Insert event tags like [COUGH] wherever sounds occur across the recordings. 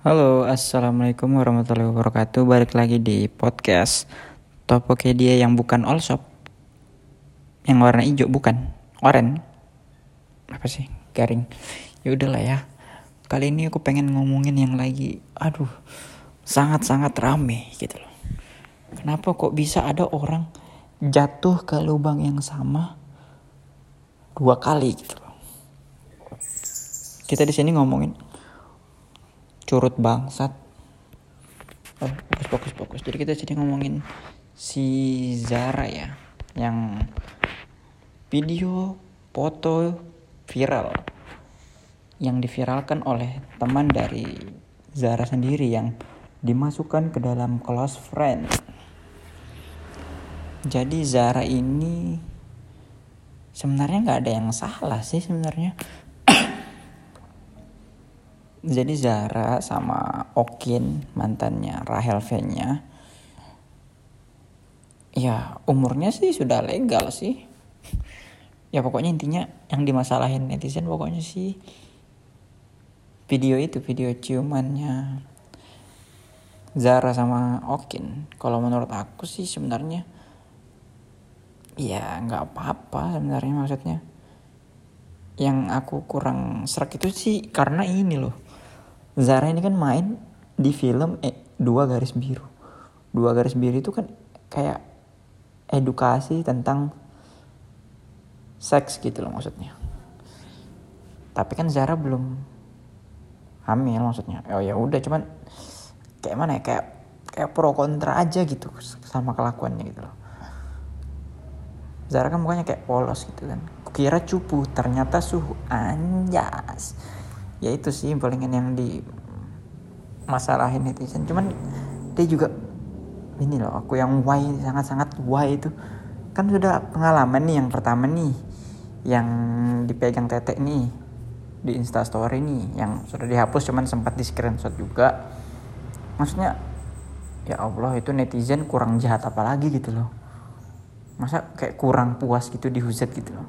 Halo, assalamualaikum warahmatullahi wabarakatuh. Balik lagi di podcast Topopedia yang bukan all shop, yang warna hijau bukan, oren. Apa sih? Garing. Ya udahlah ya. Kali ini aku pengen ngomongin yang lagi, aduh, sangat-sangat rame gitu loh. Kenapa kok bisa ada orang jatuh ke lubang yang sama dua kali gitu loh? Kita di sini ngomongin curut bangsat. Oh fokus fokus fokus. Jadi kita jadi ngomongin si Zara ya yang video foto viral. Yang diviralkan oleh teman dari Zara sendiri yang dimasukkan ke dalam close friend. Jadi Zara ini sebenarnya nggak ada yang salah sih sebenarnya jadi Zara sama Okin mantannya Rahel V-nya ya umurnya sih sudah legal sih. Ya pokoknya intinya yang dimasalahin netizen pokoknya sih video itu video ciumannya Zara sama Okin. Kalau menurut aku sih sebenarnya ya nggak apa-apa sebenarnya maksudnya. Yang aku kurang serak itu sih karena ini loh Zara ini kan main di film eh, dua garis biru. Dua garis biru itu kan kayak edukasi tentang seks gitu loh maksudnya. Tapi kan Zara belum hamil maksudnya. Oh ya udah cuman kayak mana ya kayak kayak pro kontra aja gitu sama kelakuannya gitu loh. Zara kan mukanya kayak polos gitu kan. Kira cupu ternyata suhu anjas ya itu sih palingan yang di masalahin netizen. Cuman dia juga ini loh aku yang why sangat-sangat why itu. Kan sudah pengalaman nih yang pertama nih yang dipegang tetek nih di instastory nih yang sudah dihapus cuman sempat di screenshot juga. Maksudnya ya Allah itu netizen kurang jahat apalagi gitu loh. Masa kayak kurang puas gitu dihujat gitu loh.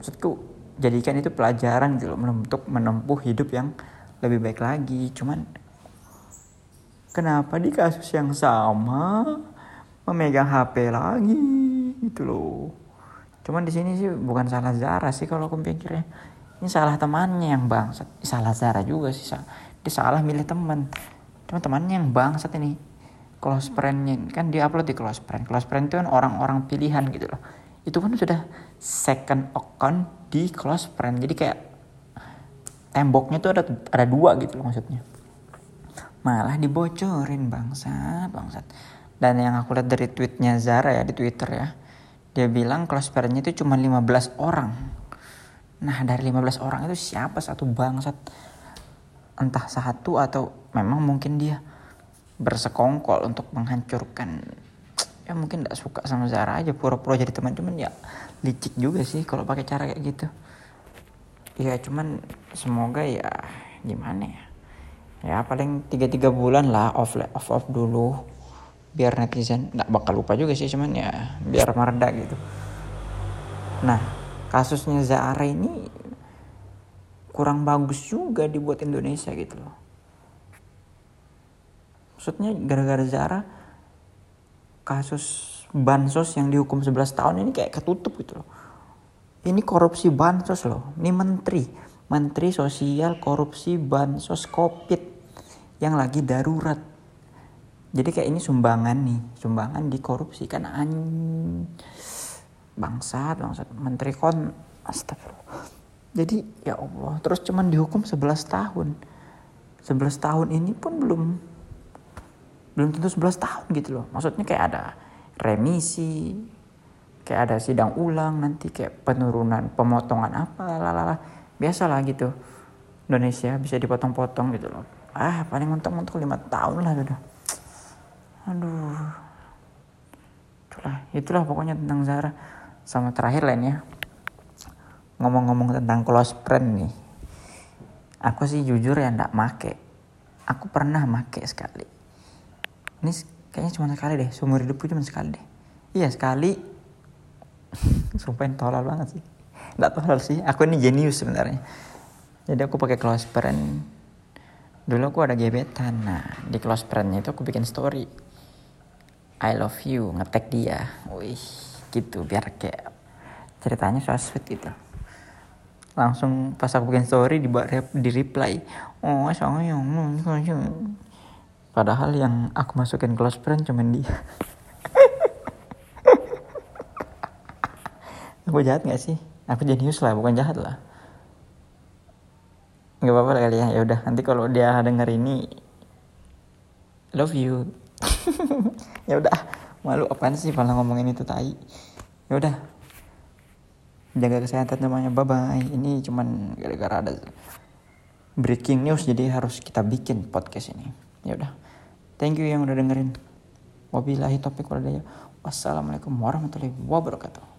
Maksudku jadikan itu pelajaran gitu loh untuk menempuh hidup yang lebih baik lagi. Cuman kenapa di kasus yang sama memegang HP lagi gitu loh? Cuman di sini sih bukan salah Zara sih kalau aku pikirnya. Ini salah temannya yang bangsat. Salah Zara juga sih dia salah milih teman. Cuma temannya yang bangsat ini. Close friendnya kan dia upload di close friend. Close friend itu kan orang-orang pilihan gitu loh. Itu kan sudah second account di close friend. Jadi kayak temboknya tuh ada ada dua gitu loh maksudnya. Malah dibocorin bangsat bangsat. Dan yang aku lihat dari tweetnya Zara ya di Twitter ya dia bilang close friendnya itu cuma 15 orang. Nah dari 15 orang itu siapa? Satu bangsat. Entah satu atau memang mungkin dia bersekongkol untuk menghancurkan ya mungkin tidak suka sama Zara aja pura-pura jadi teman cuman ya licik juga sih kalau pakai cara kayak gitu. Ya cuman semoga ya gimana ya? Ya paling tiga tiga bulan lah off off off dulu biar netizen nggak bakal lupa juga sih cuman ya biar mereda gitu. Nah kasusnya Zara ini kurang bagus juga dibuat Indonesia gitu loh. Maksudnya gara-gara Zara kasus bansos yang dihukum 11 tahun ini kayak ketutup gitu loh. Ini korupsi bansos loh. Ini menteri, menteri sosial korupsi bansos covid yang lagi darurat. Jadi kayak ini sumbangan nih, sumbangan di korupsi kan an bangsat, bangsat menteri kon astagfirullah. Jadi ya Allah, terus cuman dihukum 11 tahun. 11 tahun ini pun belum belum tentu 11 tahun gitu loh. Maksudnya kayak ada remisi kayak ada sidang ulang nanti kayak penurunan pemotongan apa lalala biasa lah gitu. Indonesia bisa dipotong-potong gitu loh. Ah paling mentok-mentok lima tahun lah udah aduh. Itulah itulah pokoknya tentang Zara. Sama terakhir lainnya ngomong-ngomong tentang close friend nih. Aku sih jujur ya ndak make. Aku pernah make sekali ini kayaknya cuma sekali deh seumur hidupku cuma sekali deh. Iya sekali. [LAUGHS] Sumpah tolol banget sih. Nggak tolol sih aku ini jenius sebenarnya. Jadi aku pakai close friend. Dulu aku ada gebetan nah di close friendnya itu aku bikin story. I love you ngetek dia. Wih gitu biar kayak ceritanya so sweet gitu. Langsung pas aku bikin story di di reply oh sayang padahal yang aku masukin close friend cuman dia. [LAUGHS] Aku jahat gak sih? Aku jenius lah bukan jahat lah. Nggak apa-apa kali ya. Ya udah nanti kalau dia denger ini love you. [LAUGHS] Ya udah malu apaan sih malah ngomongin itu tai? Ya udah jaga kesehatan namanya bye bye ini cuman gara-gara ada breaking news jadi harus kita bikin podcast ini. Ya udah thank you yang udah dengerin. Wabillahi topik wassalamualaikum warahmatullahi wabarakatuh